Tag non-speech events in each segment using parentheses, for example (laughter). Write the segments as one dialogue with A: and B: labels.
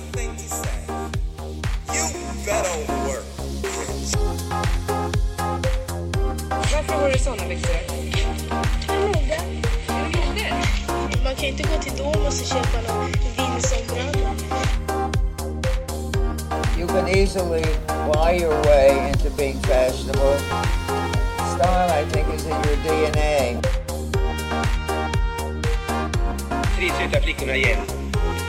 A: one thing you say. You better work.
B: Varför har du såna byxor?
C: Mode.
B: Mode?
C: Man kan inte gå till Domus och köpa någon vindsombralla.
D: You can easily buy your way into being fashionable. Style, I think, is in your DNA.
E: tre söta flickorna igen.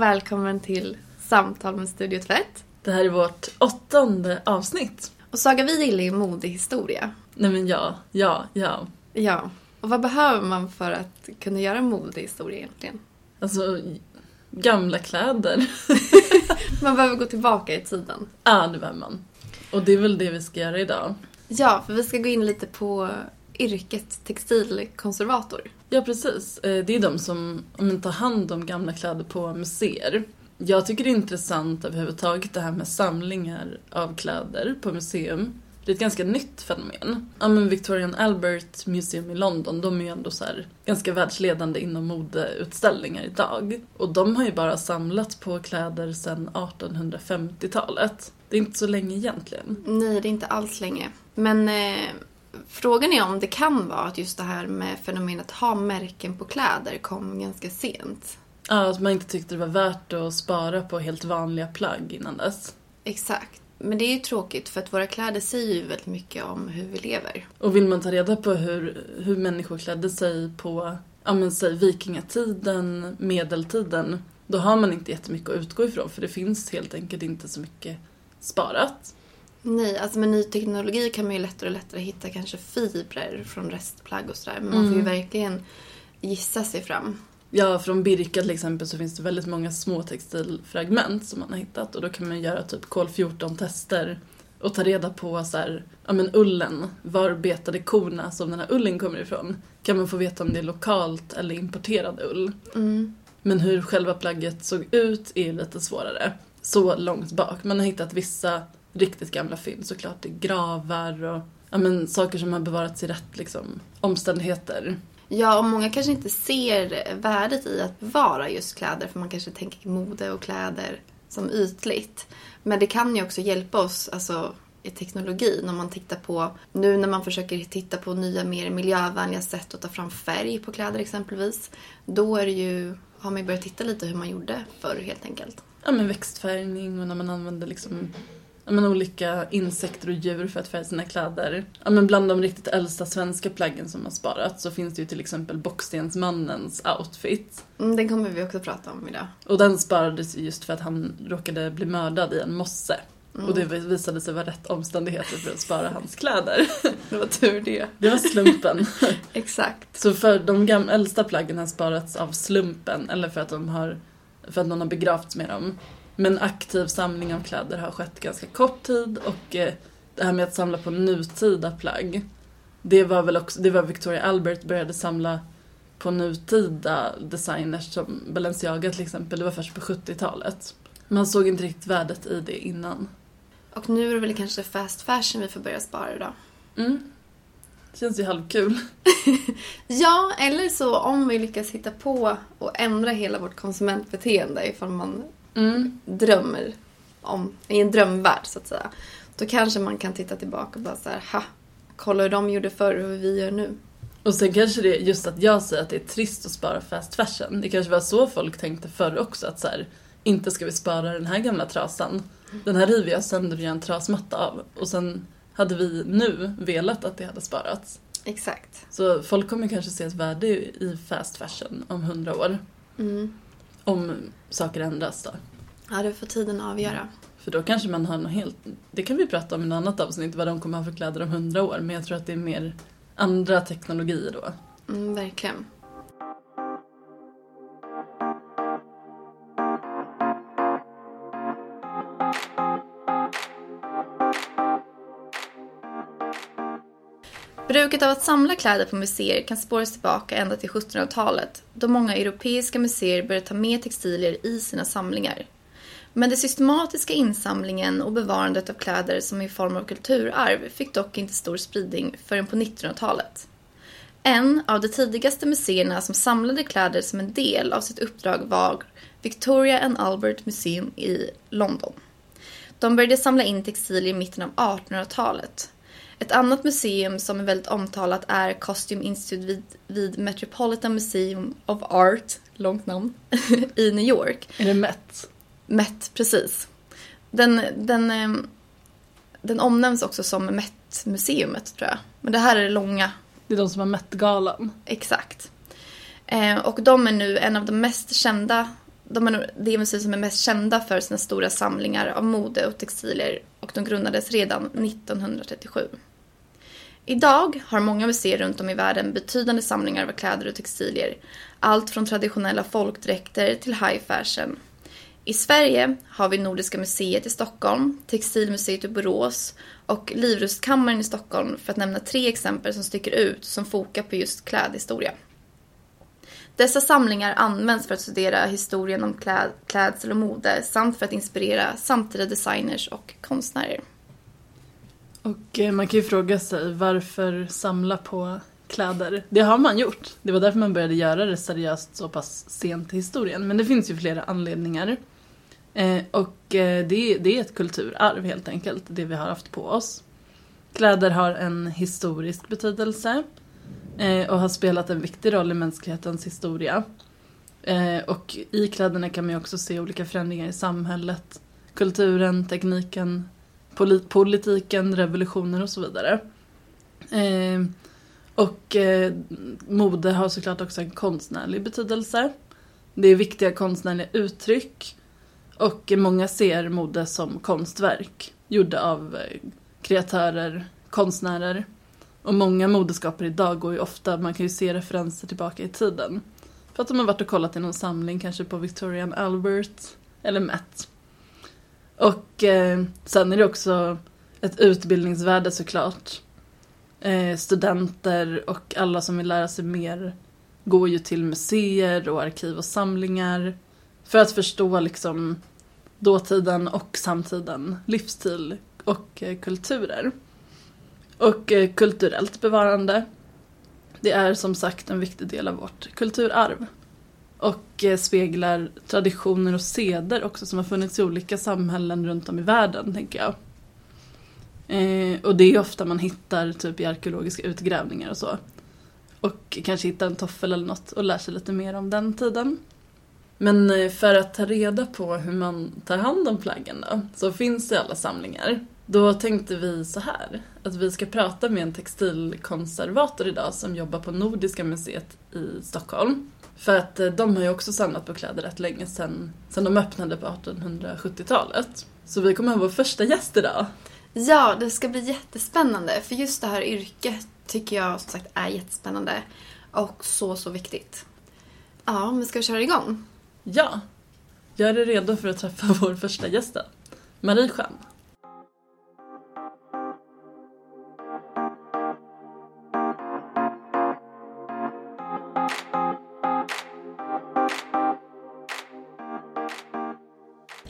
F: Och välkommen till Samtal med Studio Tvätt.
G: Det här är vårt åttonde avsnitt.
F: Och Saga, vi gillar ju modehistoria.
G: Nej men ja, ja, ja.
F: Ja. Och vad behöver man för att kunna göra modehistoria egentligen?
G: Alltså, gamla kläder. (laughs)
F: Man behöver gå tillbaka i tiden.
G: Ja, det behöver man. Och det är väl det vi ska göra idag.
F: Ja, för vi ska gå in lite på yrket textilkonservator.
G: Ja, precis. Eh, Det är de som tar hand om gamla kläder på museer. Jag tycker det är intressant överhuvudtaget det här med samlingar av kläder på museum. Det är ett ganska nytt fenomen. Ja, men Victorian Albert Museum i London, de är ju ändå så här ganska världsledande inom modeutställningar idag. Och de har ju bara samlat på kläder sedan 1850-talet. Det är inte så länge egentligen.
F: Nej, det är inte alls länge. Men eh, frågan är om det kan vara att just det här med fenomenet att ha märken på kläder kom ganska sent.
G: Ja, att man inte tyckte det var värt att spara på helt vanliga plagg innan dess.
F: Exakt. Men det är ju tråkigt för att våra kläder säger ju väldigt mycket om hur vi lever.
G: Och vill man ta reda på hur, hur människor klädde sig på, ja men säg vikingatiden, medeltiden, då har man inte jättemycket att utgå ifrån för det finns helt enkelt inte så mycket sparat.
F: Nej, alltså med ny teknologi kan man ju lättare och lättare hitta kanske fibrer från restplagg och sådär. Men man får ju verkligen gissa sig fram.
G: Ja, från Birka till exempel så finns det väldigt många små textilfragment som man har hittat och då kan man göra typ kol 14 tester och ta reda på så här, ja men ullen, var betade korna som den här ullen kommer ifrån? Kan man få veta om det är lokalt eller importerad ull? Men hur själva plagget såg ut är lite svårare. Så långt bak. Man har hittat vissa riktigt gamla fynd såklart i gravar och ja, men, saker som har bevarats i rätt liksom, omständigheter.
F: Ja, och många kanske inte ser värdet i att bevara just kläder för man kanske tänker mode och kläder som ytligt. Men det kan ju också hjälpa oss alltså, i teknologin om man tittar på nu när man försöker titta på nya mer miljövänliga sätt att ta fram färg på kläder exempelvis. Då är det ju, har man ju börjat titta lite hur man gjorde förr helt enkelt.
G: ja, men växtfärgning och när man använder liksom, men olika insekter och djur för att färga sina kläder. Ja, men bland de riktigt äldsta svenska plaggen som har sparats så finns det ju till exempel Bockstensmannens outfit.
F: Mm, den kommer vi också prata om idag.
G: Och den sparades ju just för att han råkade bli mördad i en mosse. Och det visade sig vara rätt omständigheter för att spara hans kläder. (laughs)
F: Det var tur det.
G: Det var slumpen. (laughs)
F: Exakt.
G: Så för de gam- äldsta plaggen har sparats av slumpen eller för att, de har, för att någon har begravts med dem. Men aktiv samling av kläder har skett ganska kort tid och eh, det här med att samla på nutida plagg. Det var väl också, det var Victoria Albert började samla på nutida designers som Balenciaga till exempel. Det var först på 70-talet. Man såg inte riktigt värdet i det innan.
F: Och nu är det väl kanske fast fashion vi får börja spara idag.
G: Mm. Känns ju halvkul. (laughs)
F: Ja, eller så om vi lyckas hitta på och ändra hela vårt konsumentbeteende ifall man
G: Mm.
F: drömmer om, i en drömvärld så att säga. Då kanske man kan titta tillbaka och bara så här, ha, kolla hur de gjorde förr och hur vi gör nu.
G: Och sen kanske det är just att jag säger att det är trist att spara fast fashion. Det kanske var så folk tänkte förr också att så här, inte ska vi spara den här gamla trasan. Den här river jag sönder och gör en trasmatta av. Och sen hade vi nu velat att det hade sparats.
F: Exakt.
G: Så folk kommer kanske se ett värde i fast fashion om hundra år.
F: Mm.
G: Om saker ändras då.
F: Ja, det får tiden avgöra.
G: För då kanske man har något helt... Det kan vi prata om i något annat avsnitt, vad de kommer ha för kläder om hundra år. Men jag tror att det är mer andra teknologier då.
F: Mm, verkligen. Bruket av att samla kläder på museer kan spåras tillbaka ända till 1700-talet då många europeiska museer började ta med textilier i sina samlingar. Men den systematiska insamlingen och bevarandet av kläder som i form av kulturarv fick dock inte stor spridning förrän på 1900-talet. En av de tidigaste museerna som samlade kläder som en del av sitt uppdrag var Victoria and Albert Museum i London. De började samla in textilier i mitten av 1800-talet. Ett annat museum som är väldigt omtalat är Costume Institute vid, vid Metropolitan Museum of Art, långt namn, (laughs) i New York.
G: Är det Met?
F: Met, precis. Den, den, ehm, den omnämns också som Met-museet, tror jag. Men det här är det långa
G: Det är de som har Met-galan.
F: Exakt. Eh, och de är nu en av de mest kända, de är det museum som är mest kända för sina stora samlingar av mode och textilier och de grundades redan 1937. Idag har många museer runt om i världen betydande samlingar av kläder och textilier. Allt från traditionella folkdräkter till high fashion. I Sverige har vi Nordiska museet i Stockholm, Textilmuseet i Borås och Livrustkammaren i Stockholm för att nämna tre exempel som sticker ut som fokar på just klädhistoria. Dessa samlingar används för att studera historien om kläd, klädsel och mode samt för att inspirera samtida designers och konstnärer.
G: Och eh, man kan ju fråga sig varför samla på kläder? Det har man gjort. Det var därför man började göra det seriöst så pass sent i historien. Men det finns ju flera anledningar. Eh, och eh, det, det är ett kulturarv helt enkelt, det vi har haft på oss. Kläder har en historisk betydelse eh, och har spelat en viktig roll i mänsklighetens historia. Eh, och i kläderna kan man ju också se olika förändringar i samhället, kulturen, tekniken, polit- politiken, revolutioner och så vidare. Eh, och eh, mode har såklart också en konstnärlig betydelse. Det är viktiga konstnärliga uttryck och många ser mode som konstverk gjorda av eh, kreatörer, konstnärer. Och många modeskapare idag går ju ofta, man kan ju se referenser tillbaka i tiden. För att de har varit och kollat i någon samling, kanske på Victoria and Albert eller Met. Och eh, sen är det också ett utbildningsvärde såklart. Eh, studenter och alla som vill lära sig mer går ju till museer och arkiv och samlingar för att förstå liksom dåtiden och samtiden, livsstil och eh, kulturer. Och eh, kulturellt bevarande, det är som sagt en viktig del av vårt kulturarv. Och eh, speglar traditioner och seder också som har funnits i olika samhällen runt om i världen, tänker jag. Eh, och det är ofta man hittar typ i arkeologiska utgrävningar och så. Och kanske hittar en toffel eller något och lär sig lite mer om den tiden. Men eh, för att ta reda på hur man tar hand om plaggen då, så finns det alla samlingar. Då tänkte vi så här, att vi ska prata med en textilkonservator idag som jobbar på Nordiska museet i Stockholm. För att eh, de har ju också samlat på kläder rätt länge sedan, sedan de öppnade på 1870-talet. Så vi kommer ha vår första gäst idag.
F: Ja, det ska bli jättespännande för just det här yrket tycker jag som sagt är jättespännande och så, så viktigt. Ja, men ska vi köra igång?
G: Ja, gör er redo för att träffa (laughs) vår första gäst då. Marie Schön.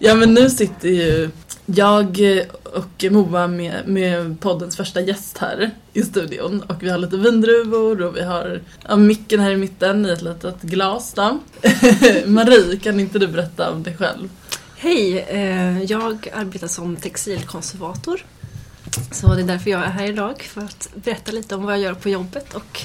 G: Ja men nu sitter ju jag och Moa med, med poddens första gäst här i studion och vi har lite vindruvor och vi har ja, micken här i mitten i ett litet glas då. (laughs) Marie, kan inte du berätta om dig själv?
H: Hej, eh, jag arbetar som textilkonservator. Så det är därför jag är här idag, för att berätta lite om vad jag gör på jobbet och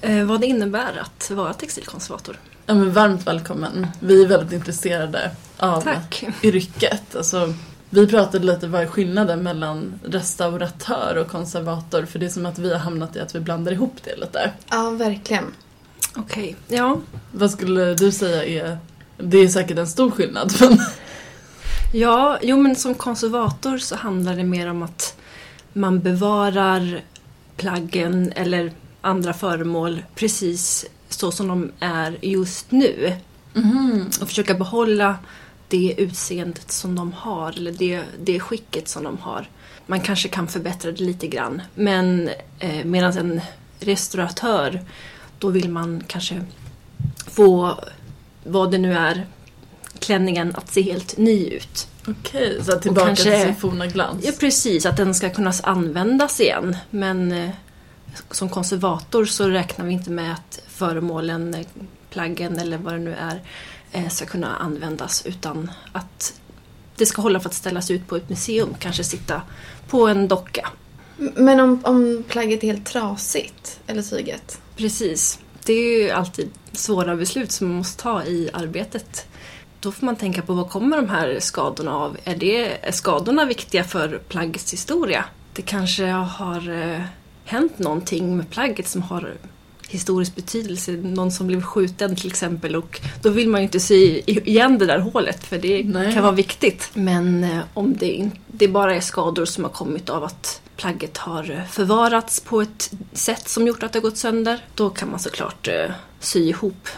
H: eh, vad det innebär att vara textilkonservator.
G: Ja men varmt välkommen. Vi är väldigt intresserade av
H: Tack.
G: yrket. Alltså, vi pratade lite vad är skillnaden mellan restauratör och konservator för det är som att vi har hamnat i att vi blandar ihop det lite.
F: Ja, verkligen.
H: Okej, ja.
G: Vad skulle du säga är, det är säkert en stor skillnad (laughs) men
H: Ja, jo men som konservator så handlar det mer om att man bevarar plaggen eller andra föremål precis så som de är just nu. Och försöka behålla det utseendet som de har eller det, det skicket som de har. Man kanske kan förbättra det lite grann men eh, medan en restauratör då vill man kanske få vad det nu är klänningen att se helt ny ut.
G: Okej, så tillbaka
H: kanske-
G: till sin forna glans.
H: Ja, precis, att den ska kunna användas igen. Men eh, som konservator så räknar vi inte med att föremålen, eh, plaggen eller vad det nu är, ska kunna användas utan att det ska hålla för att ställas ut på ett museum, kanske sitta på en docka.
F: Men om, om plagget är helt trasigt, eller tyget?
H: Precis. Det är ju alltid svåra beslut som man måste ta i arbetet. Då får man tänka på vad kommer de här skadorna av? Är, det, är skadorna viktiga för plaggets historia? Det kanske har eh, hänt någonting med plagget som har historisk betydelse. Någon som blev skjuten till exempel och då vill man ju inte sy igen det där hålet för det
G: Nej.
H: kan vara viktigt. Men eh, om det, det bara är skador som har kommit av att plagget har eh, förvarats på ett sätt som gjort att det har gått sönder, då kan man såklart eh, sy ihop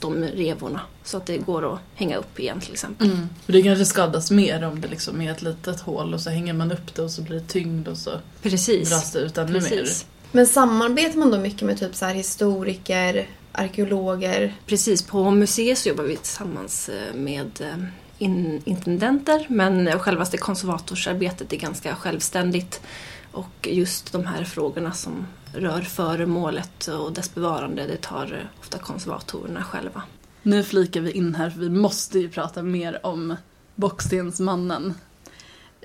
H: de revorna så att det går att hänga upp igen till exempel.
G: Mm. För det kanske skadas mer om det liksom är ett litet hål och så hänger man upp det och så blir det tyngd och så
H: Precis.
G: dras det ut ännu
H: Precis.
F: Men samarbetar man då mycket med typ så här historiker, arkeologer?
H: Precis, på museet så jobbar vi tillsammans eh, med eh, in, intendenter men självaste konservatorsarbetet är ganska självständigt och just de här frågorna som rör föremålet och dess bevarande det tar eh, ofta konservatorerna själva.
G: Nu flikar vi in här för vi måste ju prata mer om Bockstensmannen.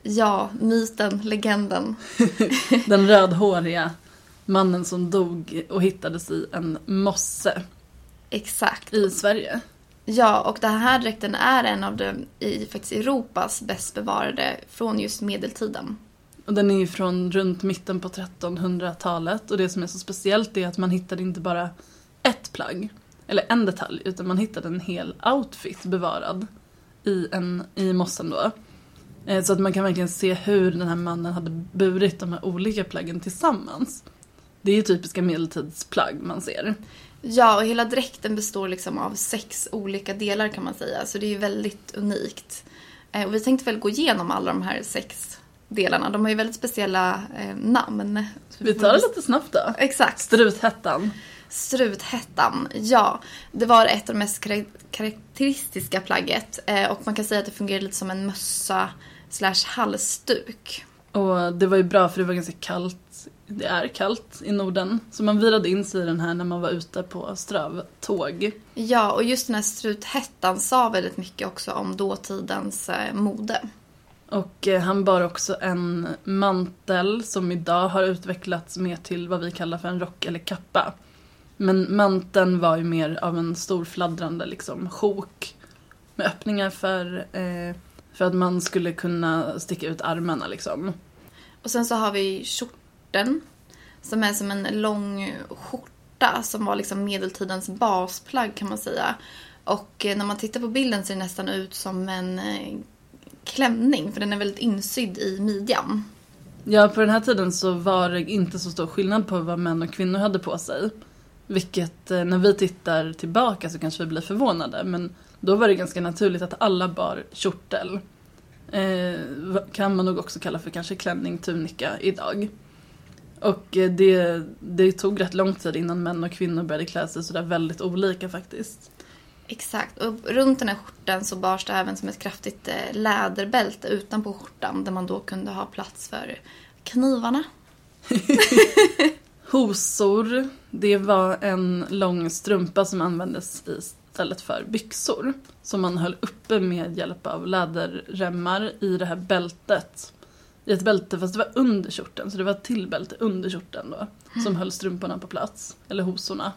F: Ja, myten, legenden. (laughs)
G: Den rödhåriga mannen som dog och hittades i en mosse
F: Exakt.
G: i Sverige.
F: Ja, och den här dräkten är en av de i faktiskt Europas bäst bevarade från just medeltiden.
G: Och den är ju från runt mitten på 1300-talet och det som är så speciellt är att man hittade inte bara ett plagg, eller en detalj, utan man hittade en hel outfit bevarad i, en, i mossen då. Eh, Så att man kan verkligen se hur den här mannen hade burit de här olika plaggen tillsammans. Det är ju typiska medeltidsplagg man ser.
F: Ja, och hela dräkten består liksom av sex olika delar kan man säga, så det är ju väldigt unikt. Eh, Och vi tänkte väl gå igenom alla de här sex delarna. De har ju väldigt speciella eh, namn.
G: Vi tar det lite snabbt då.
F: Exakt.
G: Struthettan.
F: Struthettan, ja. Det var ett av de mest kar- karaktäristiska plagget. Eh, och man kan säga att det fungerar lite som en mössa slash halsduk.
G: Och det var ju bra för det var ganska kallt. Det är kallt i Norden. Så man virade in sig i den här när man var ute på strövtåg.
F: Ja, och just den här struthettan sa väldigt mycket också om dåtidens eh, mode.
G: Och eh, han bar också en mantel som idag har utvecklats mer till vad vi kallar för en rock eller kappa. Men manteln var ju mer av en stor fladdrande liksom sjok med öppningar för, eh, för att man skulle kunna sticka ut armarna liksom.
F: Och sen så har vi skjorten. Som är som en lång skjorta som var liksom medeltidens basplagg kan man säga. Och eh, när man tittar på bilden ser det nästan ut som en eh, klänning för den är väldigt insydd i midjan.
G: Ja, på den här tiden så var det inte så stor skillnad på vad män och kvinnor hade på sig. Vilket, eh, när vi tittar tillbaka så kanske vi blir förvånade. Men då var det ganska naturligt att alla bar kjortel. Eh, kan man nog också kalla för kanske klänning, tunika idag. Och eh, det, det tog rätt lång tid innan män och kvinnor började klä sig sådär väldigt olika faktiskt.
F: Exakt. Och runt den här skjortan så bars det även som ett kraftigt eh, läderbälte utanpå skjortan där man då kunde ha plats för knivarna. (laughs)
G: Hosor, det var en lång strumpa som användes istället för byxor. Som man höll uppe med hjälp av läderremmar i det här bältet. I ett bälte, fast det var under skjorten, så det var ett till bälte under skjorten då. Som höll strumporna på plats, eller hosorna.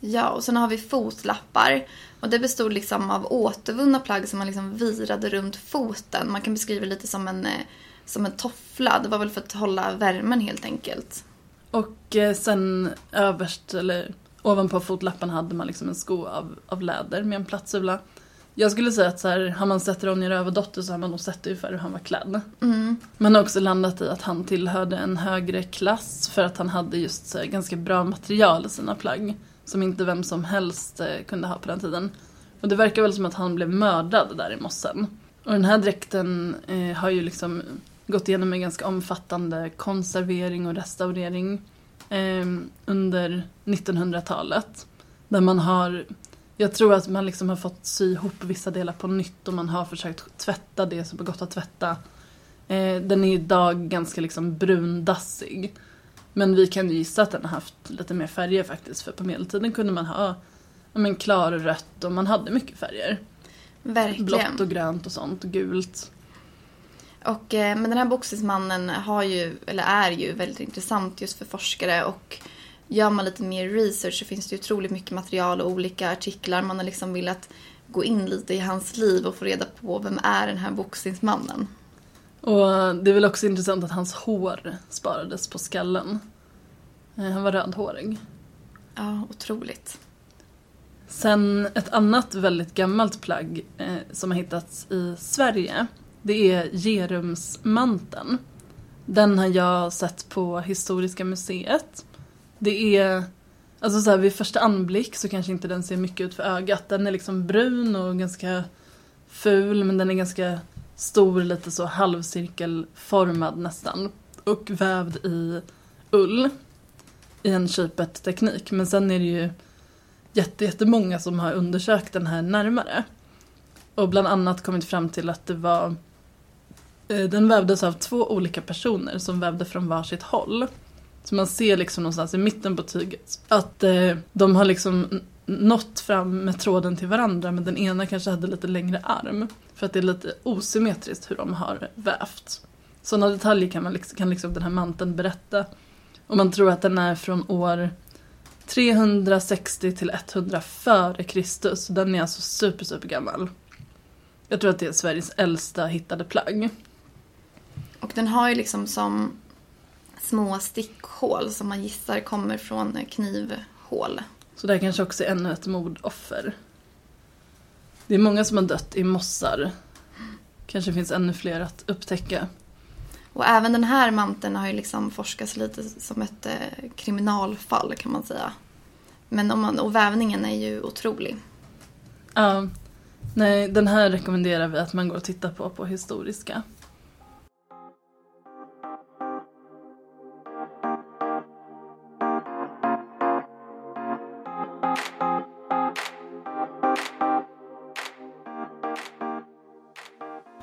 F: Ja, och sen har vi fotlappar. Och det bestod liksom av återvunna plagg som man liksom virade runt foten. Man kan beskriva det lite som en, eh, som en toffla. Det var väl för att hålla värmen helt enkelt.
G: Och eh, sen överst, eller ovanpå fotlapparna hade man liksom en sko av, av läder med en plattsula. Jag skulle säga att så här, har man sett Ronja Rövardotter så har man nog sett ungefär hur han var klädd.
F: Mm.
G: Man har också landat i att han tillhörde en högre klass för att han hade just här, ganska bra material i sina plagg. Som inte vem som helst eh, kunde ha på den tiden. Och det verkar väl som att han blev mördad där i mossen. Och den här dräkten eh, har ju liksom gått igenom en ganska omfattande konservering och restaurering eh, under 1900-talet. Där man har, jag tror att man liksom har fått sy ihop vissa delar på nytt och man har försökt tvätta det som har gått att tvätta. Eh, den är idag ganska liksom brundassig. Men vi kan ju gissa att den har haft lite mer färger faktiskt för på medeltiden kunde man ha men klar rött och man hade mycket färger.
F: Verkligen.
G: Blått och grönt och sånt, och gult.
F: Och, eh, men den här boxningsmannen har ju, eller är ju väldigt intressant just för forskare och gör man lite mer research så finns det otroligt mycket material och olika artiklar. Man har liksom velat gå in lite i hans liv och få reda på vem är den här boxningsmannen.
G: Och det är väl också intressant att hans hår sparades på skallen. Eh, Han var rödhårig.
F: Ja, otroligt.
G: Sen ett annat väldigt gammalt plagg eh, som har hittats i Sverige. Det är Gerumsmanteln. Den har jag sett på Historiska museet. Det är, alltså så här, vid första anblick så kanske inte den ser mycket ut för ögat. Den är liksom brun och ganska ful men den är ganska stor, lite så halvcirkelformad nästan. Och vävd i ull. I en shapet-teknik. Men sen är det ju jätte, jättemånga som har undersökt den här närmare. Och bland annat kommit fram till att det var eh, den vävdes av två olika personer som vävde från varsitt håll. Så man ser liksom någonstans i mitten på tyget att eh, de har liksom nått fram med tråden till varandra men den ena kanske hade lite längre arm. För att det är lite osymmetriskt hur de har vävt. Sådana detaljer kan, man liksom, kan liksom den här manteln berätta. Och man tror att den är från år 360 till 100 före Kristus. Den är alltså super, super gammal. Jag tror att det är Sveriges äldsta hittade plagg.
F: Och den har ju liksom som små stickhål som man gissar kommer från knivhål.
G: Så det här kanske också är ännu ett mordoffer. Det är många som har dött i mossar. Kanske finns ännu fler att upptäcka.
F: Och även den här manteln har ju liksom forskats lite som ett eh, kriminalfall kan man säga. Men om man, och vävningen är ju otrolig.
G: Ja, nej, den här rekommenderar vi att man går och tittar på på Historiska.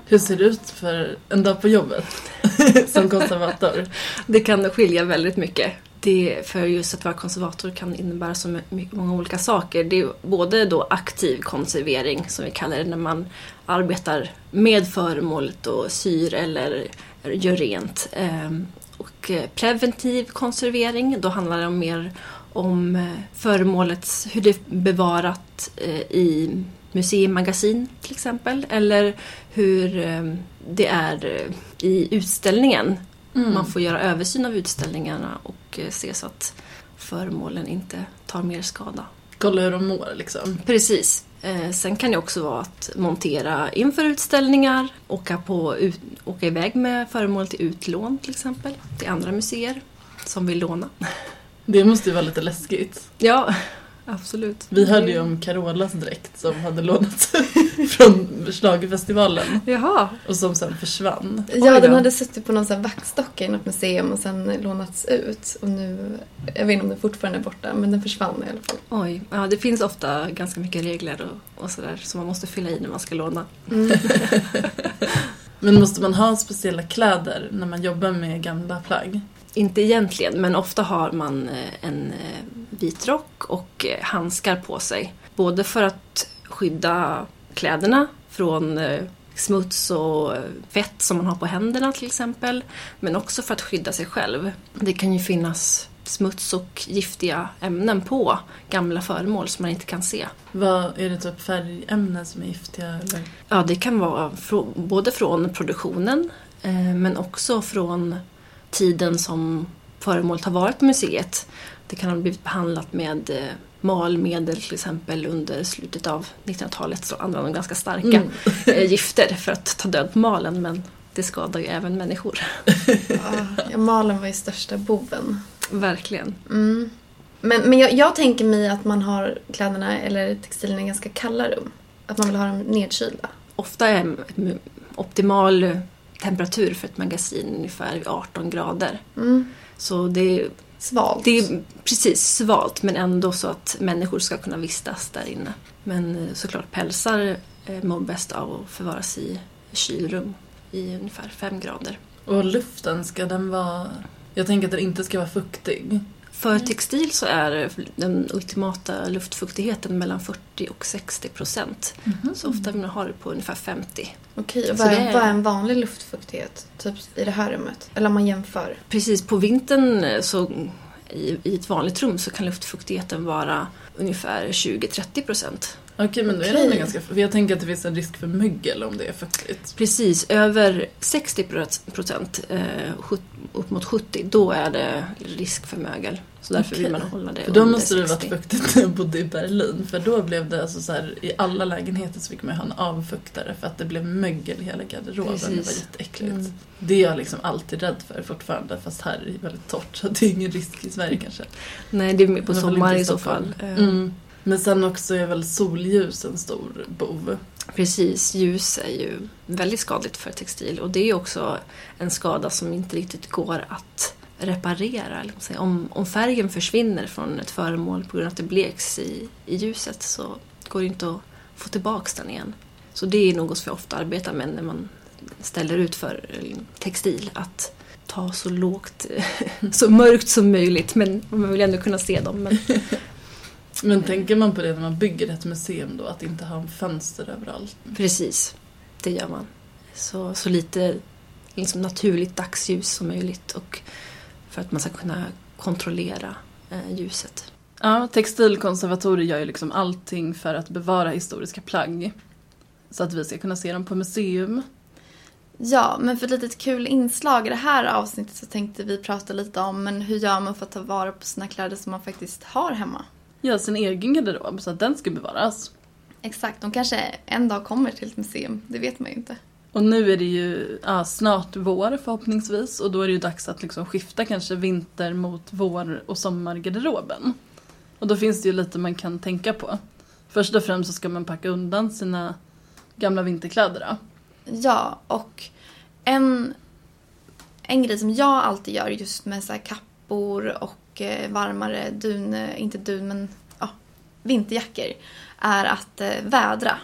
G: Hur ser det ut för en dag på jobbet (laughs) som konservator?
H: Det kan skilja väldigt mycket. Det för just att vara konservator kan innebära så många olika saker. Det är både då aktiv konservering som vi kallar det när man arbetar med föremålet och syr eller gör rent. Ehm, och eh, preventiv konservering, då handlar det mer om eh, föremålets, hur det är bevarat eh, i museimagasin till exempel. Eller hur eh, det är eh, i utställningen. Man får göra översyn av utställningarna och eh, se så att föremålen inte tar mer skada.
G: Kolla hur de mår liksom.
H: Precis. Sen kan det också vara att montera inför utställningar, åka, på, ut, åka iväg med föremål till utlån till exempel, till andra museer som vill låna.
G: Det måste ju vara lite läskigt.
H: Ja, absolut.
G: Vi hörde ju om Carolas dräkt som hade lånats (laughs) från schlagerfestivalen
H: Jaha,
G: och som sen försvann.
F: Ja, den hade suttit på någon sån vaktstocka i något museum och sen lånats ut. Och nu, jag vet inte om den fortfarande är borta, men den försvann i alla fall.
H: oj. Ja, det finns ofta ganska mycket regler och, och sådär som man måste fylla i när man ska låna. (laughs) (laughs)
G: Men måste man ha speciella kläder när man jobbar med gamla plagg?
H: Inte egentligen, men ofta har man eh, en eh, vit rock och eh, handskar på sig. Både för att skydda kläderna från smuts och fett som man har på händerna till exempel. Men också för att skydda sig själv. Det kan ju finnas smuts och giftiga ämnen på gamla föremål som man inte kan se.
G: Vad Är det typ färgämnen som är giftiga? Eller?
H: Ja, det kan vara både från produktionen men också från tiden som föremålet har varit på museet. Det kan ha blivit behandlat med eh, malmedel till exempel under slutet av 1900-talet så använde de ganska starka eh, gifter för att ta död på malen men det skadar ju även människor. (laughs)
F: Ja, malen var ju största boven.
H: Verkligen.
F: Mm. Men, men jag, jag tänker mig att man har kläderna eller textilerna i ganska kalla rum. Att man vill ha dem nedkylda?
H: Ofta är optimal temperatur för ett magasin ungefär vid 18 grader.
F: Mm.
H: Så det är,
F: Svalt?
H: det är precis svalt men ändå så att människor ska kunna vistas där inne. Men eh, såklart pälsar eh, mår bäst av att förvaras i kylrum i ungefär 5 grader.
G: Och luften, ska den vara... Jag tänker att den inte ska vara fuktig.
H: För textil så är den ultimata luftfuktigheten mellan 40 och 60 procent. Så ofta vill man ha det på ungefär 50.
F: Okej,
H: Så
F: och vad är,
H: det är-
F: vad är en vanlig luftfuktighet? Typ i det här rummet? Eller om man jämför?
H: Precis, på vintern eh, så i, i ett vanligt rum så kan luftfuktigheten vara ungefär 20-30 procent.
G: Okej, men då är ändå ganska... För jag tänker att det finns en risk för mögel om det är fuktigt.
H: Precis, över 60 procent, eh, upp mot 70, då är det risk för mögel. Så därför vill
G: Okej.
H: man hålla det
G: För då måste det
H: 60.
G: varit fuktigt när jag bodde i Berlin. För då blev det alltså så här, i alla lägenheter så fick man ha en avfuktare för att det blev mögel i hela garderoben. Det var
H: Precis.
G: jätteäckligt.
H: Mm.
G: Det är jag liksom alltid rädd för fortfarande fast här är det väldigt torrt så det är ingen risk i Sverige kanske.
H: Nej, det är mer på
G: Men väl
H: sommar
G: inte
H: i så fall.
G: Mm. Men sen också är väl solljus en stor bov.
H: Precis, ljus är ju väldigt skadligt för textil och det är också en skada som inte riktigt går att reparera. Säger. Om, om färgen försvinner från ett föremål på grund av att det bleks i, i ljuset så går det inte att få tillbaka den igen. Så det är något som jag ofta arbetar med när man ställer ut för textil. Att ta så lågt, (laughs) så mörkt som möjligt men man vill ändå kunna se dem. Men (laughs)
G: Men tänker man på det när man bygger ett museum då, att inte ha fönster överallt?
H: Precis, det gör man. Så, så lite liksom naturligt dagsljus som möjligt och för att man ska kunna kontrollera eh, ljuset.
G: Ja, textilkonservatorer gör ju liksom allting för att bevara historiska plagg. Så att vi ska kunna se dem på museum.
F: Ja, men för ett litet kul inslag i det här avsnittet så tänkte vi prata lite om men hur gör man för att ta vara på sina kläder som man faktiskt har hemma?
G: Gör sin egen garderob så att den ska bevaras.
F: Exakt, de kanske en dag kommer till ett museum, det vet man ju inte.
G: Och nu är det ju ja, snart vår förhoppningsvis och då är det ju dags att liksom skifta kanske vinter mot vår och sommargarderoben. Och då finns det ju lite man kan tänka på. Först och främst så ska man packa undan sina gamla vinterkläder. Då.
F: Ja, och en, en grej som jag alltid gör just med så här kappor och eh, varmare dun, eh, inte dun men ja, vinterjackor är att eh, vädra.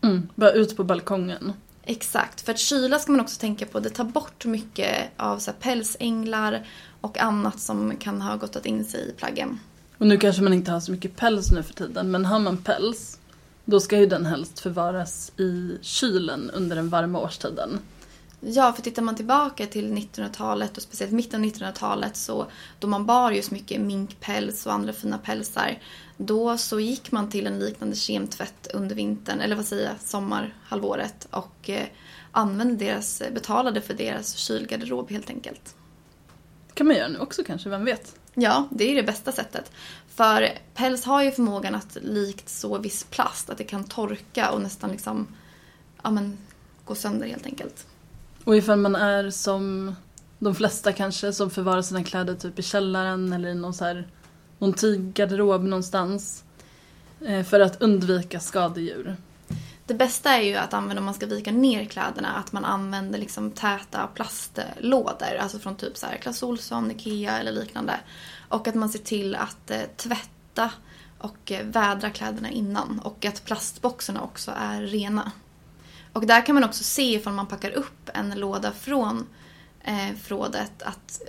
G: Mm, bara ut på balkongen.
F: Exakt, för att kyla ska man också tänka på. Det tar bort mycket av så här pälsänglar och annat som kan ha gottat in sig i plaggen.
G: Och nu kanske man inte har så mycket päls nu för tiden, men har man päls då ska ju den helst förvaras i kylen under den varma årstiden.
F: Ja, för tittar man tillbaka till 1900-talet och speciellt mitten av 1900-talet så då man bar just mycket minkpäls och andra fina pälsar då så gick man till en liknande kemtvätt under vintern, eller vad säger jag, sommarhalvåret och eh, använde deras, betalade för deras kylgarderob helt enkelt.
G: Kan man göra nu också kanske, vem vet?
F: Ja, det är det bästa sättet. För päls har ju förmågan att likt så viss plast, att det kan torka och nästan liksom, ja men, gå sönder helt enkelt.
G: Och ifall man är som de flesta kanske som förvarar sina kläder typ i källaren eller i någon, så här, någon tyggarderob någonstans. Eh, för att undvika skadedjur.
F: Det bästa är ju att använda om man ska vika ner kläderna, att man använder liksom täta plastlådor, alltså från typ så här Clas Ohlson, Ikea eller liknande. Och att man ser till att eh, tvätta och eh, vädra kläderna innan och att plastboxarna också är rena. Och där kan man också se ifall man packar upp en låda från eh, förrådet att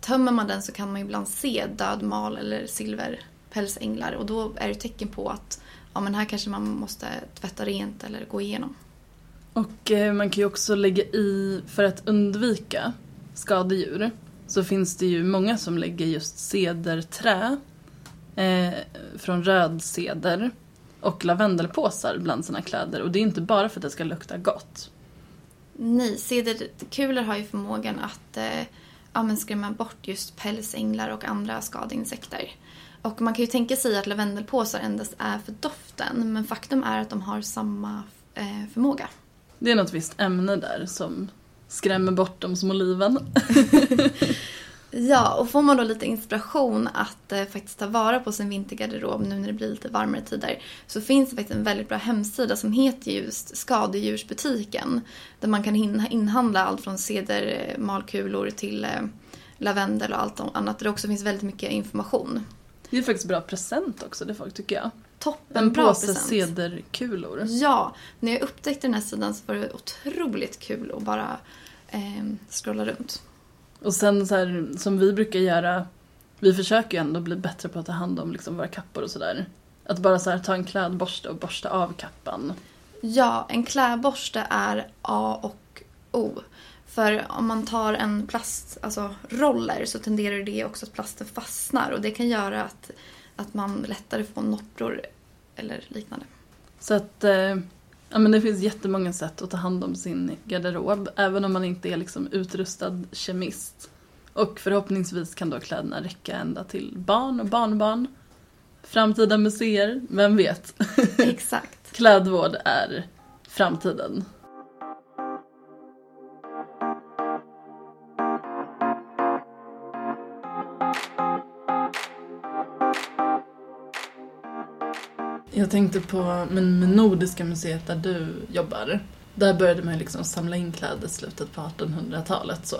F: tömmer man den så kan man ibland se död mal eller silverpälsänglar och då är det tecken på att ja, men här kanske man måste tvätta rent eller gå igenom.
G: Och eh, man kan ju också lägga i, för att undvika skadedjur, så finns det ju många som lägger just cederträ eh, från röd ceder och lavendelpåsar bland sina kläder. Och det är inte bara för att det ska lukta gott.
F: Nej, cederkulor har ju förmågan att eh, ja, skrämma bort just pälsänglar och andra skadeinsekter. Och man kan ju tänka sig att lavendelpåsar endast är för doften men faktum är att de har samma eh, förmåga.
G: Det är något visst ämne där som skrämmer bort de små liven. (laughs)
F: Ja, och får man då lite inspiration att eh, faktiskt ta vara på sin vintergarderob nu när det blir lite varmare tider så finns det faktiskt en väldigt bra hemsida som heter just Skadedjursbutiken. Där man kan hin- inhandla allt från cedermalkulor till eh, lavendel och allt annat. Där det också finns väldigt mycket information.
G: Det är faktiskt bra present också det folk tycker jag.
F: Toppen
G: En
F: bra
G: påse
F: present.
G: cederkulor.
F: Ja, när jag upptäckte den här sidan så var det otroligt kul att bara eh, scrolla runt.
G: Och sen så här, som vi brukar göra, vi försöker ju ändå bli bättre på att ta hand om liksom våra kappor och sådär. Att bara så här, ta en klädborste och borsta av kappan.
F: Ja, en klädborste är A och O. För om man tar en plast, alltså roller, så tenderar det också att plasten fastnar och det kan göra att, att man lättare får noppror eller liknande.
G: Så att eh, ja, men det finns jättemånga sätt att ta hand om sin garderob, även om man inte är liksom utrustad kemist. Och förhoppningsvis kan då kläderna räcka ända till barn och barnbarn. Framtida museer, vem vet? (laughs)
F: Exakt.
G: Klädvård är framtiden. Jag tänkte på men med Nordiska museet där du jobbar. Där började man ju liksom samla in kläder i slutet på 1800-talet så.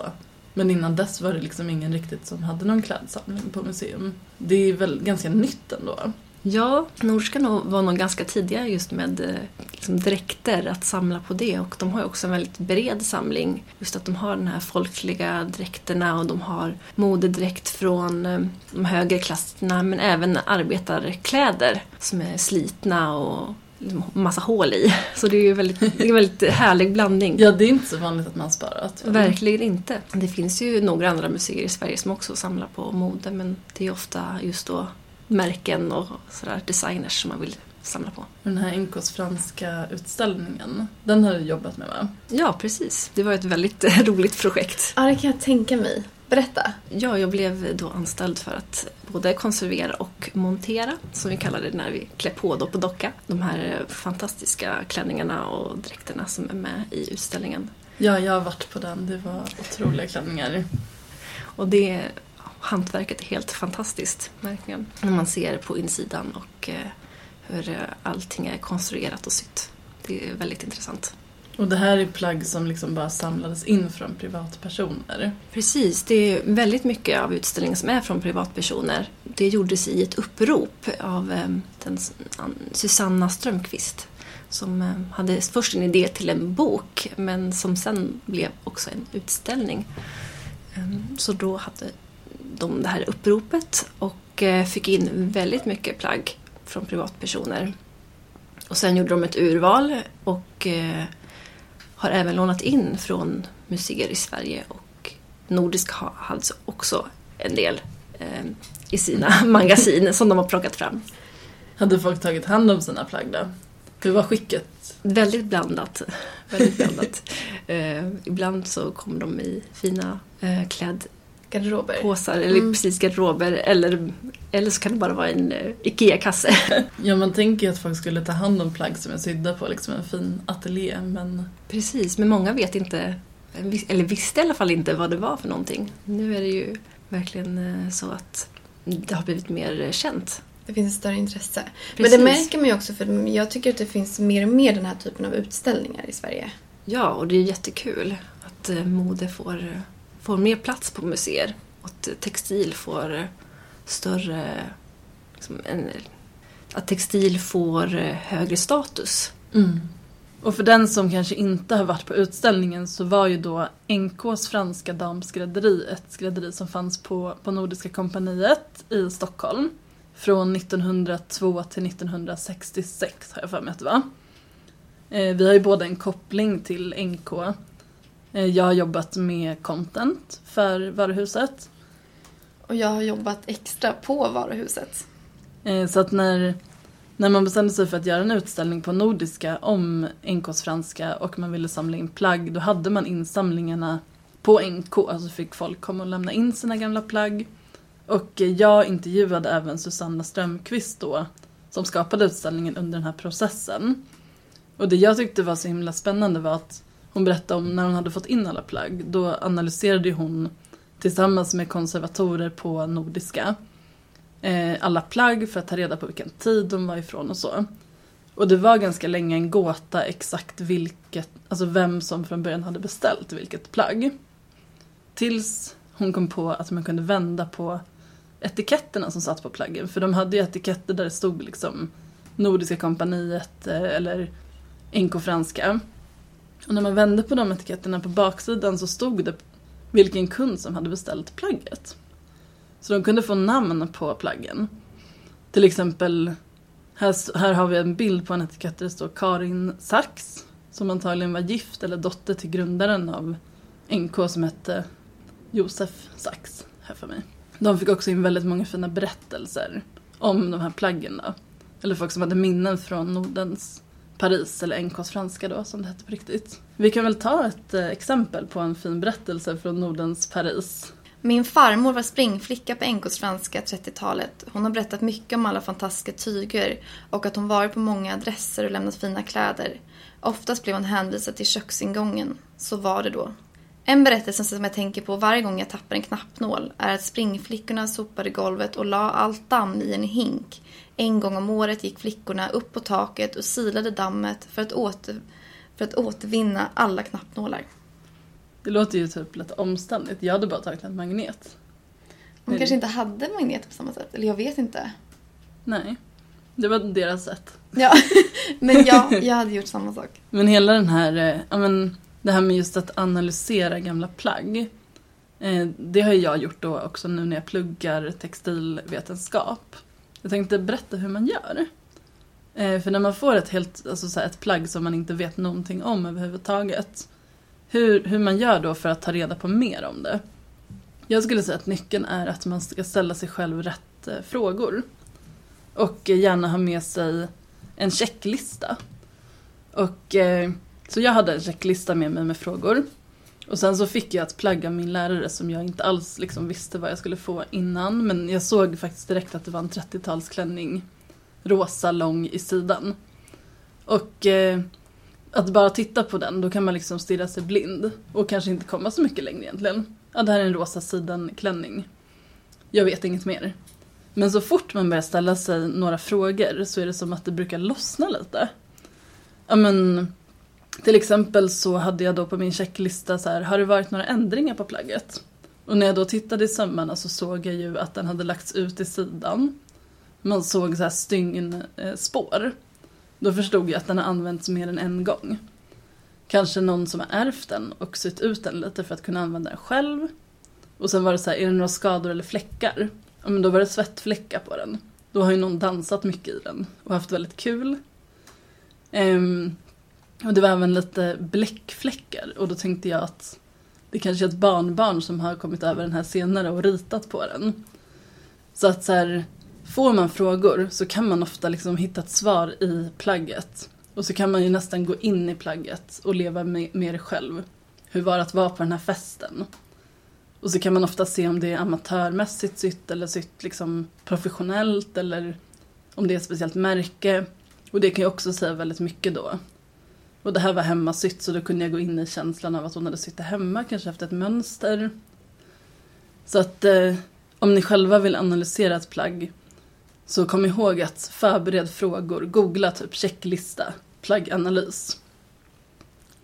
G: Men innan dess var det liksom ingen riktigt som hade någon klädsamling på museum. Det är väl ganska nytt ändå.
H: Ja, nog- var nog ganska tidiga just med eh, liksom dräkter, att samla på det. Och de har ju också en väldigt bred samling. Just att de har den här folkliga dräkterna och de har modedräkt från eh, de högre klasserna men även arbetarkläder som är slitna och liksom massa hål i. (laughs) Så det är ju väldigt, det är en väldigt härlig blandning.
G: Ja, det är inte så vanligt att man sparat.
H: Verkligen inte. Det finns ju några andra museer i Sverige som också samlar på mode men det är ofta just då märken och sådär designers som man vill samla på.
G: Den här NKs franska utställningen, den har du jobbat med va?
H: Ja, precis. Det var ett väldigt (laughs) roligt projekt.
F: Ja, det kan jag tänka mig. Berätta.
H: Ja, jag blev då anställd för att både konservera och montera, som vi kallar det när vi klär på då på docka. De här fantastiska klänningarna och dräkterna som är med i utställningen.
G: Ja, jag har varit på den. Det var otroliga klänningar.
H: Och det hantverket är helt fantastiskt, verkligen. När man ser på insidan och eh, hur eh, allting är konstruerat och sytt. Det är väldigt intressant.
G: Och det här är plagg som liksom bara samlades in från privatpersoner.
H: Precis, det är väldigt mycket av utställningen som är från privatpersoner. Det gjordes i ett upprop av eh, den, an- Susanna Strömqvist som eh, hade först en idé till en bok men som sen blev också en utställning. Eh, Så då hade de det här uppropet och eh, fick in väldigt mycket plagg från privatpersoner. Och sen gjorde de ett urval och eh, har även lånat in från museer i Sverige och Nordisk ha- hade också en del eh, i sina (laughs) magasin som de har plockat fram.
G: Hade folk tagit hand om sina plagg då? Hur var skicket?
H: Väldigt blandat. Väldigt blandat. (laughs) eh, ibland så kommer de i fina eh,
F: Garderober.
H: klädpåsar eller
F: Mm.
H: precis garderober eller, eller så kan det bara vara en eh, IKEA-kasse. (laughs)
G: Ja, man tänker ju att folk skulle ta hand om plagg som är sydda på liksom en fin ateljé, men
H: Precis, men många vet inte, eller visste i alla fall inte vad det var för någonting. Nu är det ju verkligen eh, så att det har blivit mer eh, känt.
F: Det finns ett större intresse.
H: Precis.
F: Men det märker man ju också för jag tycker att det finns mer och mer den här typen av utställningar i Sverige.
H: Ja, och det är jättekul att mode får, får mer plats på museer. Och att textil får större... Liksom en, att textil får eh, högre status. Mm.
G: Och för den som kanske inte har varit på utställningen så var ju då NKs franska damskrädderi ett skrädderi som fanns på, på Nordiska kompaniet i Stockholm. Från 1902 till 1966 har jag för mig att det var. Eh, vi har ju båda en koppling till NK. Eh, jag har jobbat med content för varuhuset.
F: Och jag har jobbat extra på varuhuset.
G: Eh, Så att när, när man bestämde sig för att göra en utställning på Nordiska om NKs franska och man ville samla in plagg, då hade man insamlingarna på NK. Alltså fick folk komma och lämna in sina gamla plagg. Och eh, jag intervjuade även Susanna Strömqvist då, som skapade utställningen under den här processen. Och det jag tyckte var så himla spännande var att hon berättade om när hon hade fått in alla plagg, då analyserade ju hon tillsammans med konservatorer på Nordiska eh, alla plagg för att ta reda på vilken tid de var ifrån och så. Och det var ganska länge en gåta exakt vilket, alltså vem som från början hade beställt vilket plagg. Tills hon kom på att man kunde vända på etiketterna som satt på plaggen. För de hade ju etiketter där det stod liksom Nordiska kompaniet eh, eller NK Franska. Och när man vände på de etiketterna på baksidan så stod det vilken kund som hade beställt plagget. Så de kunde få namn på plaggen. Till exempel, här, här har vi en bild på en etikett där det står Karin Sachs. Som antagligen var gift eller dotter till grundaren av NK som hette Josef Sachs, här för mig. De fick också in väldigt många fina berättelser om de här plaggen då. Eller folk som hade minnen från Nordens Paris, eller NKs franska då som det hette på riktigt. Vi kan väl ta ett eh, exempel på en fin berättelse från Nordens Paris.
F: Min farmor var springflicka på NKs franska 30-talet. Hon har berättat mycket om alla fantastiska tyger och att hon varit på många adresser och lämnat fina kläder. Oftast blev hon hänvisad till köksingången. Så var det då. En berättelse som jag tänker på varje gång jag tappar en knappnål är att springflickorna sopade golvet och la allt damm i en hink. En gång om året gick flickorna upp på taket och silade dammet för att, åter, för att återvinna alla knappnålar.
G: Det låter ju typ lite omständigt. Jag hade bara tagit en magnet.
F: De kanske inte hade magneter på samma sätt, eller jag vet inte.
G: Nej, det var deras sätt.
F: Ja, (laughs) men jag, jag hade gjort samma sak.
G: Men hela den här, eh, ja men det här med just att analysera gamla plagg. Eh, det har jag gjort då också nu när jag pluggar textilvetenskap. Jag tänkte berätta hur man gör. Eh, för när man får ett, helt, alltså så här, ett plagg som man inte vet någonting om överhuvudtaget. Hur, hur man gör då för att ta reda på mer om det. Jag skulle säga att nyckeln är att man ska ställa sig själv rätt eh, frågor. Och gärna ha med sig en checklista. Och, eh, så jag hade en checklista med mig med frågor. Och sen så fick jag ett plagg av min lärare som jag inte alls liksom visste vad jag skulle få innan. Men jag såg faktiskt direkt att det var en 30-talsklänning. Rosa, lång i sidan. Och eh, att bara titta på den, då kan man liksom stirra sig blind. Och kanske inte komma så mycket längre egentligen. Ja, det här är en rosa sidenklänning. Jag vet inget mer. Men så fort man börjar ställa sig några frågor så är det som att det brukar lossna lite. Ja men, till exempel så hade jag då på min checklista så här, har det varit några ändringar på plagget? Och när jag då tittade i sömmarna så såg jag ju att den hade lagts ut i sidan. Man såg så här stygnspår. Eh, då förstod jag att den har använts mer än en gång. Kanske någon som har ärvt den och sytt ut den lite för att kunna använda den själv. Och sen var det så här, är det några skador eller fläckar? Ja men då var det svettfläckar på den. Då har ju någon dansat mycket i den och haft väldigt kul. Ehm, och det var även lite bläckfläckar och då tänkte jag att det kanske är ett barnbarn som har kommit över den här senare och ritat på den. Så att så här, får man frågor så kan man ofta liksom hitta ett svar i plagget. Och så kan man ju nästan gå in i plagget och leva med, med det själv. Hur var det att vara på den här festen? Och så kan man ofta se om det är amatörmässigt sytt eller sytt liksom professionellt eller om det är ett speciellt märke. Och det kan ju också säga väldigt mycket då. Och det här var hemmasytt så då kunde jag gå in i känslan av att hon hade sytt det hemma, kanske haft ett mönster. Så att eh, om ni själva vill analysera ett plagg så kom ihåg att förbered frågor, googla typ checklista, plagganalys.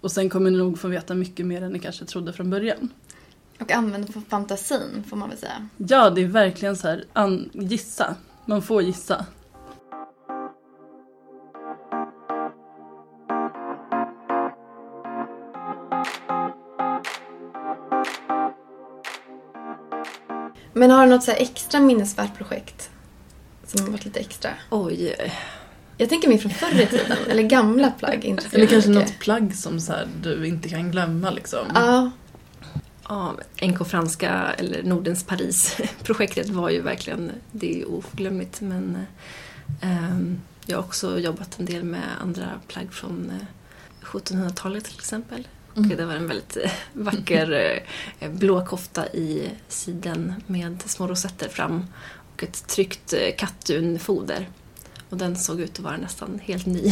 G: Och sen kommer ni nog få veta mycket mer än ni kanske trodde från början.
F: Och använd fantasin, får man väl säga.
G: Ja, det är verkligen så här, gissa. Man får gissa.
F: Men har du något så här extra minnesvärt projekt? Som har varit lite extra?
H: Oj.
F: Jag tänker mer från förr i tiden, eller gamla plagg.
G: Eller kanske något plagg som så här, du inte kan glömma liksom.
F: Ja,
H: Ja, NK Franska eller Nordens Paris-projektet var ju verkligen, det är oförglömligt men ehm, jag har också jobbat en del med andra plagg från eh, 1700-talet till exempel. Och det var en väldigt eh, vacker eh, blå kofta i siden med små rosetter fram och ett tryckt eh, kattdunfoder. Och den såg ut att vara nästan helt ny.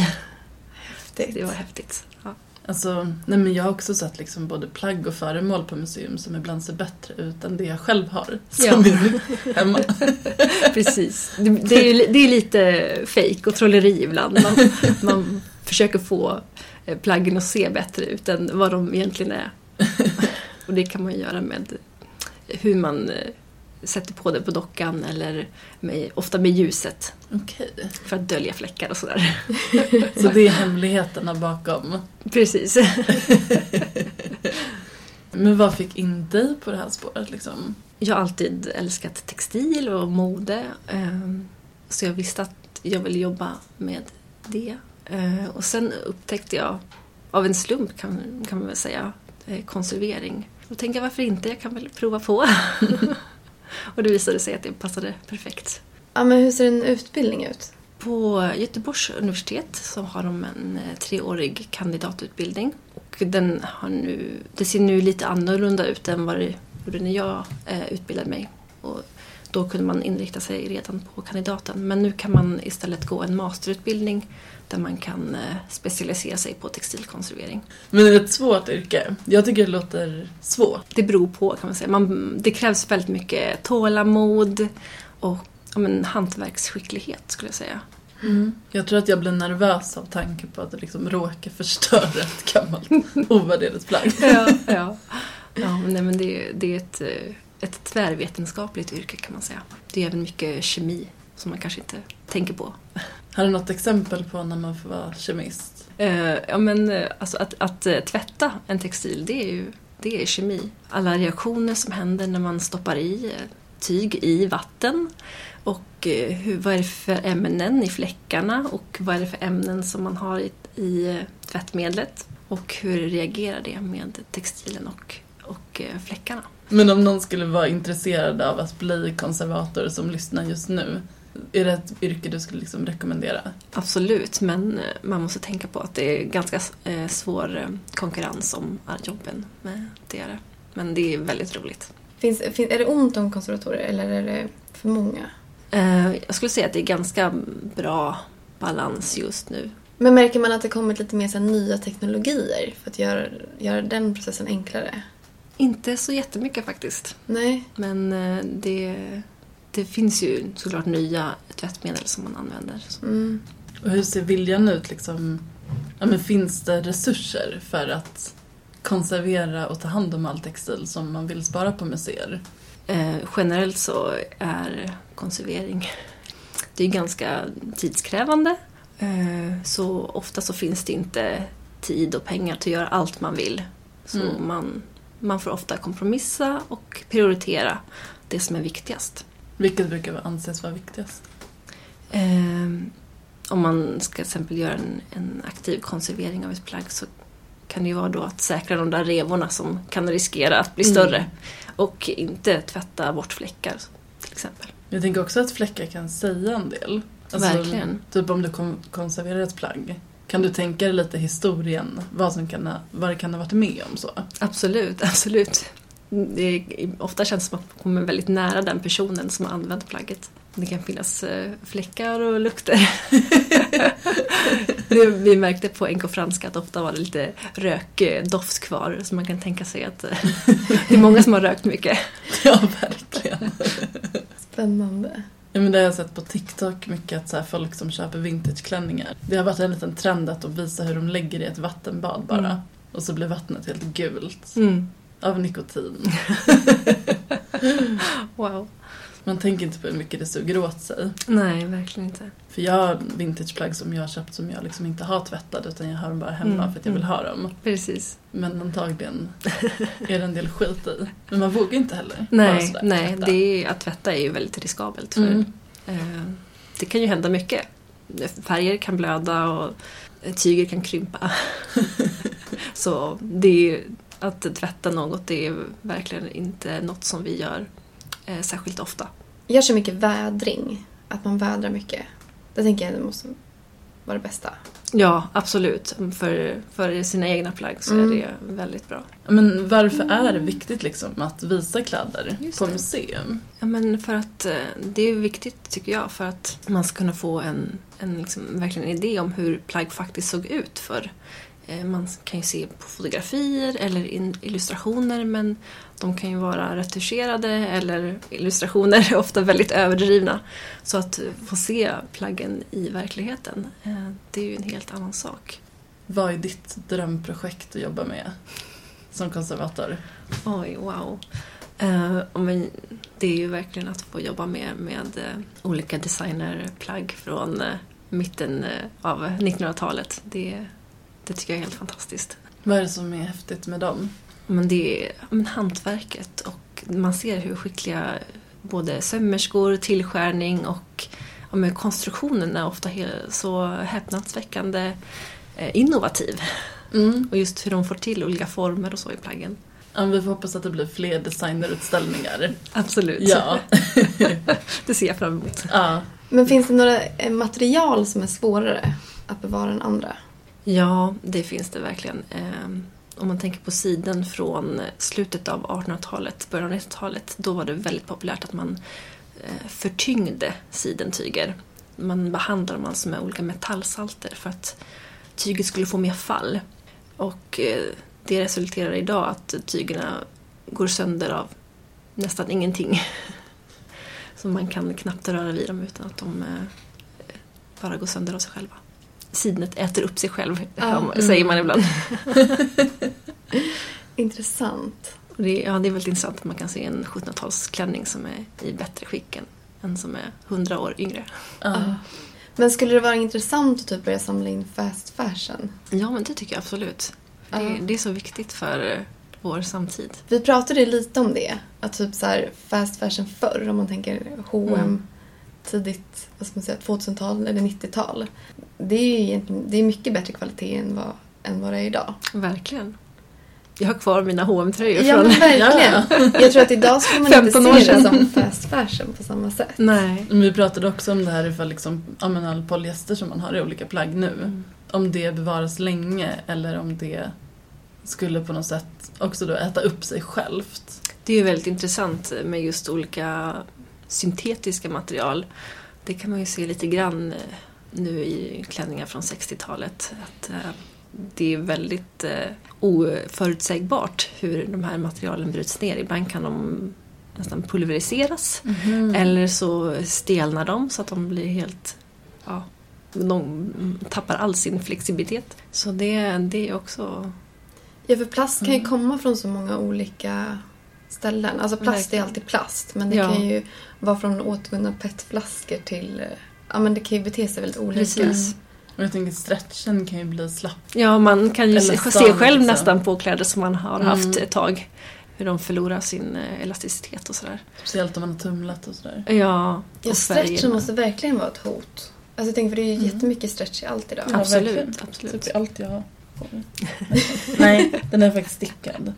F: häftigt.
H: Det var häftigt. Ja.
G: Alltså, nej men jag har också sett liksom både plagg och föremål på museum som ibland ser bättre ut än det jag själv har. Som
H: Ja.
G: är hemma. (laughs)
H: Precis. Det, det, är, det är lite fejk och trolleri ibland. Man, man försöker få plaggen att se bättre ut än vad de egentligen är. (laughs) Och det kan man göra med hur man eh, sätter på det på dockan eller med, ofta med ljuset
G: Okej.
H: för att dölja fläckar och sådär. (laughs)
G: Så det är hemligheterna bakom.
H: Precis. (laughs)
G: Men vad fick in dig på det här spåret liksom?
H: Jag har alltid älskat textil och mode. ehm, Så jag visste att jag ville jobba med det. Eh, Och sen upptäckte jag, av en slump kan, kan man väl säga, eh, konservering. Då tänkte jag varför inte, jag kan väl prova på. (laughs) och det visade sig att det passade perfekt.
F: Ja, men hur ser en utbildning ut?
H: På Göteborgs universitet så har de en eh, treårig kandidatutbildning. Och den har nu, det ser nu lite annorlunda ut än vad det gjorde när jag utbildade mig. Och då kunde man inrikta sig redan på kandidaten. Men nu kan man istället gå en masterutbildning där man kan eh, specialisera sig på textilkonservering.
G: Men det är ett svårt yrke. Jag tycker det låter svårt.
H: Det beror på kan man säga. Man, det krävs väldigt mycket tålamod och ja, men, hantverksskicklighet skulle jag säga.
G: Jag tror att jag blir nervös av tanke på att liksom råka förstöra ett gammalt (laughs) ovärderligt plagg.
H: Ja, ja. ja men, nej, men det, det är ett, eh, ett tvärvetenskapligt yrke kan man säga. Det är även mycket kemi som man kanske inte tänker på.
G: Har du något exempel på när man får vara kemist?
H: Eh, ja, men eh, alltså att, att eh, tvätta en textil, det är ju det är kemi. Alla reaktioner som händer när man stoppar i eh, tyg i vatten och hur, vad är det för ämnen i fläckarna och vad är det för ämnen som man har i, i tvättmedlet och hur reagerar det med textilen och, och fläckarna.
G: Men om någon skulle vara intresserad av att bli konservator som lyssnar just nu, är det ett yrke du skulle liksom rekommendera?
H: Absolut, men eh, man måste tänka på att det är ganska eh, svår eh, konkurrens om jobben med det. Är det. Men det är väldigt roligt.
F: Finns, fin, är det ont om konservatorer eller är det för många?
H: Jag skulle säga att det är ganska bra balans just nu.
F: Men märker man att det kommit lite mer så nya teknologier för att göra, göra den processen enklare?
H: Inte så jättemycket faktiskt.
F: Nej.
H: Men det, det finns ju såklart nya tvättmedel som man använder.
F: Mm.
G: Och hur ser viljan ut liksom? Ja, men finns det resurser för att konservera och ta hand om all textil som man vill spara på museer?
H: Eh, generellt så är konservering det är ganska tidskrävande. Eh, så ofta så finns det inte tid och pengar till att göra allt man vill. Så
G: Mm.
H: man, man får ofta kompromissa och prioritera det som är viktigast.
G: Vilket brukar anses vara viktigast?
H: Eh, om man ska till exempel göra en, en aktiv konservering av ett plagg så kan det ju vara då att säkra de där revorna som kan riskera att bli
G: Mm.
H: större. Och inte tvätta bort fläckar till exempel.
G: Jag tänker också att fläckar kan säga en del.
H: Verkligen.
G: Typ om du kon- konserverar ett plagg. Kan du tänka dig lite historien? Vad, som kan vad det kan ha varit med om så?
H: Absolut, (laughs) absolut. Det är, ofta känns det som att man kommer väldigt nära den personen som har använt plagget. Det kan finnas eh, fläckar och lukter. (laughs) det, vi märkte på NK Franska att ofta var det lite rökdoft kvar så man kan tänka sig att eh, det är många som har rökt mycket. (laughs)
G: Ja, verkligen.
F: Spännande.
G: Ja, men det har jag sett på TikTok mycket att så här, folk som köper vintageklänningar. Det har varit en liten trend att de visar hur de lägger i ett vattenbad bara.
H: Mm.
G: Och så blir vattnet helt gult.
H: Mm.
G: Av nikotin. (laughs)
H: Wow.
G: Man tänker inte på hur mycket det suger åt sig.
H: Nej, verkligen inte.
G: För jag har vintageplagg som jag har köpt som jag liksom inte har tvättat utan jag har dem bara hemma
H: Mm,
G: för att jag vill
H: mm.
G: ha dem.
H: Precis.
G: Men antagligen (laughs) är det en del skit i. Men man vågar inte heller.
H: Nej,
G: sådär
H: nej
G: tvätta.
H: det är, att tvätta är ju väldigt riskabelt. För,
G: Mm.
H: eh, det kan ju hända mycket. Färger kan blöda och tyger kan krympa. (laughs) Så det är att tvätta något det är verkligen inte något som vi gör eh, särskilt ofta.
F: Jag kör mycket vädring. Att man vädrar mycket. Det tänker jag det måste vara det bästa.
H: Ja, absolut. För, för sina egna plagg så
F: Mm.
H: är det väldigt bra.
G: Men varför är det viktigt liksom att visa kläder
H: Just
G: på
H: det.
G: museum?
H: Ja, men för att eh, det är viktigt tycker jag för att man ska kunna få en, en liksom, verkligen idé om hur plagg faktiskt såg ut för Eh, Man kan ju se på fotografier eller illustrationer men de kan ju vara retuscherade eller illustrationer är ofta väldigt överdrivna. Så att få se plaggen i verkligheten, eh, det är ju en helt annan sak.
G: Vad är ditt drömprojekt att jobba med som konservator?
H: Oj, wow. Eh, men det är ju verkligen att få jobba med, med eh, olika designerplagg från eh, mitten eh, av 1900-talet. Det, det tycker jag är helt fantastiskt.
G: Vad är det som är häftigt med dem?
H: Men det är men hantverket och man ser hur skickliga både sömmerskor, tillskärning och ja, men konstruktionen är ofta så häpnadsväckande eh, innovativ.
G: Mm.
H: Och just hur de får till olika former och så i plaggen.
G: Ja, vi får hoppas att det blir fler designerutställningar.
H: Absolut.
G: Ja. (laughs)
H: det ser jag fram emot.
G: ja.
F: Men finns det några eh, material som är svårare att bevara än andra?
H: Ja, det finns det verkligen. Ehm, om man tänker på siden från slutet av 1800-talet, början av 1900-talet, då var det väldigt populärt att man eh, förtyngde sidentyger. Man behandlade dem alltså med olika metallsalter för att tyget skulle få mer fall. Och eh, det resulterar idag att tygerna går sönder av nästan ingenting. (laughs) Så man kan knappt röra vid dem utan att de eh, bara går sönder av sig själva. Sidnet äter upp sig själv,
F: Ja.
H: säger man ibland. (laughs)
F: Intressant.
H: Och Det, är- ja, det är väldigt intressant att man kan se en 1700-talsklänning som är i bättre skick än en som är 100 år yngre.
G: ja.
F: Men skulle det vara intressant att typ börja samla in fast fashion?
H: Ja, men det tycker jag absolut. Det,
F: Ja.
H: det är så viktigt för vår samtid.
F: Vi pratade lite om det. Att typ så här fast fashion förr, om man tänker H&M
H: Mm.
F: Tidigt vad ska man säga, 2000-tal eller 90-tal. Det är det är mycket bättre kvalitet än vad, än vad det är idag.
H: Verkligen. Jag har kvar mina hm tröjor
F: Ja,
H: från...
F: verkligen. (laughs) Jag tror att idag skulle man inte
H: 15 år
F: se det
H: sedan.
F: som fast fashion på samma sätt.
H: Nej.
G: Men vi pratade också om det här ifall liksom, all polyester som man har i olika plagg nu.
H: Mm.
G: Om det bevaras länge eller om det skulle på något sätt också då äta upp sig självt.
H: Det är ju väldigt intressant med just olika syntetiska material. Det kan man ju se lite grann eh, nu i klänningar från 60-talet. Att eh, det är väldigt eh, oförutsägbart hur de här materialen bryts ner. Ibland kan de nästan pulveriseras eller så stelnar de så att de blir helt... Ja, de tappar all sin flexibilitet. Så det, det är också...
F: Ja, för plast kan ju komma från så många olika ställen. Alltså plast
H: Verkligen.
F: är alltid plast, men det
H: Ja.
F: kan ju vara från återvunna petflaskor till... Ja, men det kan ju bete sig väldigt olika.
H: Precis.
G: Och jag tänker stretchen kan ju bli slapp.
H: Ja, man kan ju se, se själv
G: liksom.
H: nästan på kläder som man har haft
G: Mm.
H: ett tag. Hur de förlorar sin eh, elasticitet och sådär.
G: Speciellt om man har tumlat och sådär.
H: Ja,
F: Ja,
H: och
F: stretchen
H: färgerna.
F: måste verkligen vara ett hot. Alltså jag tänker, för det är ju jättemycket stretch i allt idag.
G: Ja,
H: Absolut,
G: verkligen.
H: absolut.
G: Typ allt jag har på. (laughs) Nej, den är faktiskt stickad.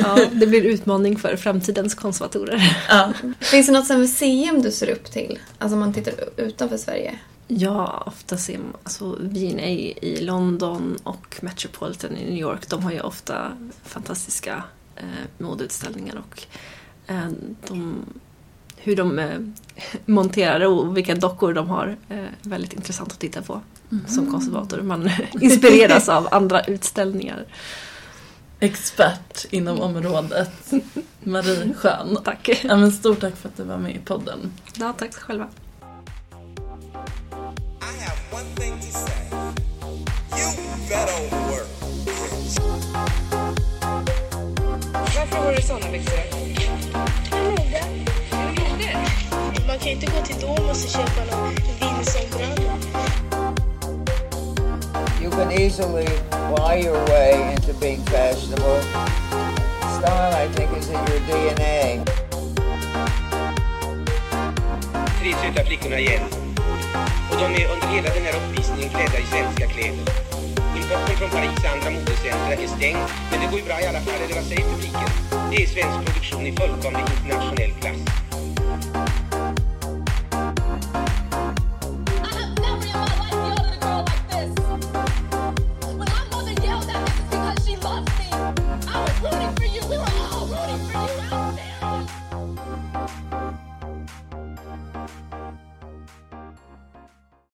H: Ja, det blir utmaning för framtidens konservatorer.
G: Ja.
F: Finns det något sånt museum du ser upp till? Alltså om man tittar utanför Sverige?
H: Ja, ofta ser man, alltså V&A i London och Metropolitan i New York, de har ju ofta fantastiska eh, modeutställningar och eh, de, hur de eh, (laughs) monterar och vilka dockor de har är väldigt intressant att titta på som konservator. Man (laughs) inspireras av andra utställningar.
G: Expert inom området. Marie Schön. (laughs)
H: Tack.
G: Ja, men stort tack för att du var med i podden.
H: Ja, tack själva.
B: Varför har du såna byxor?
C: Kan inte gå till Domus och köpa någon vindsombröd.
D: You can easily buy your way into being fashionable. Style, I think, is in your DNA.
E: Tre söta flickorna igen. Och de är under hela den här uppvisningen klädda i svenska kläder. Importen från Paris andra modecentra är stängd, men det går ju bra i alla fall, eller vad säger publiken? Det är svensk produktion i fullkomlig internationell klass.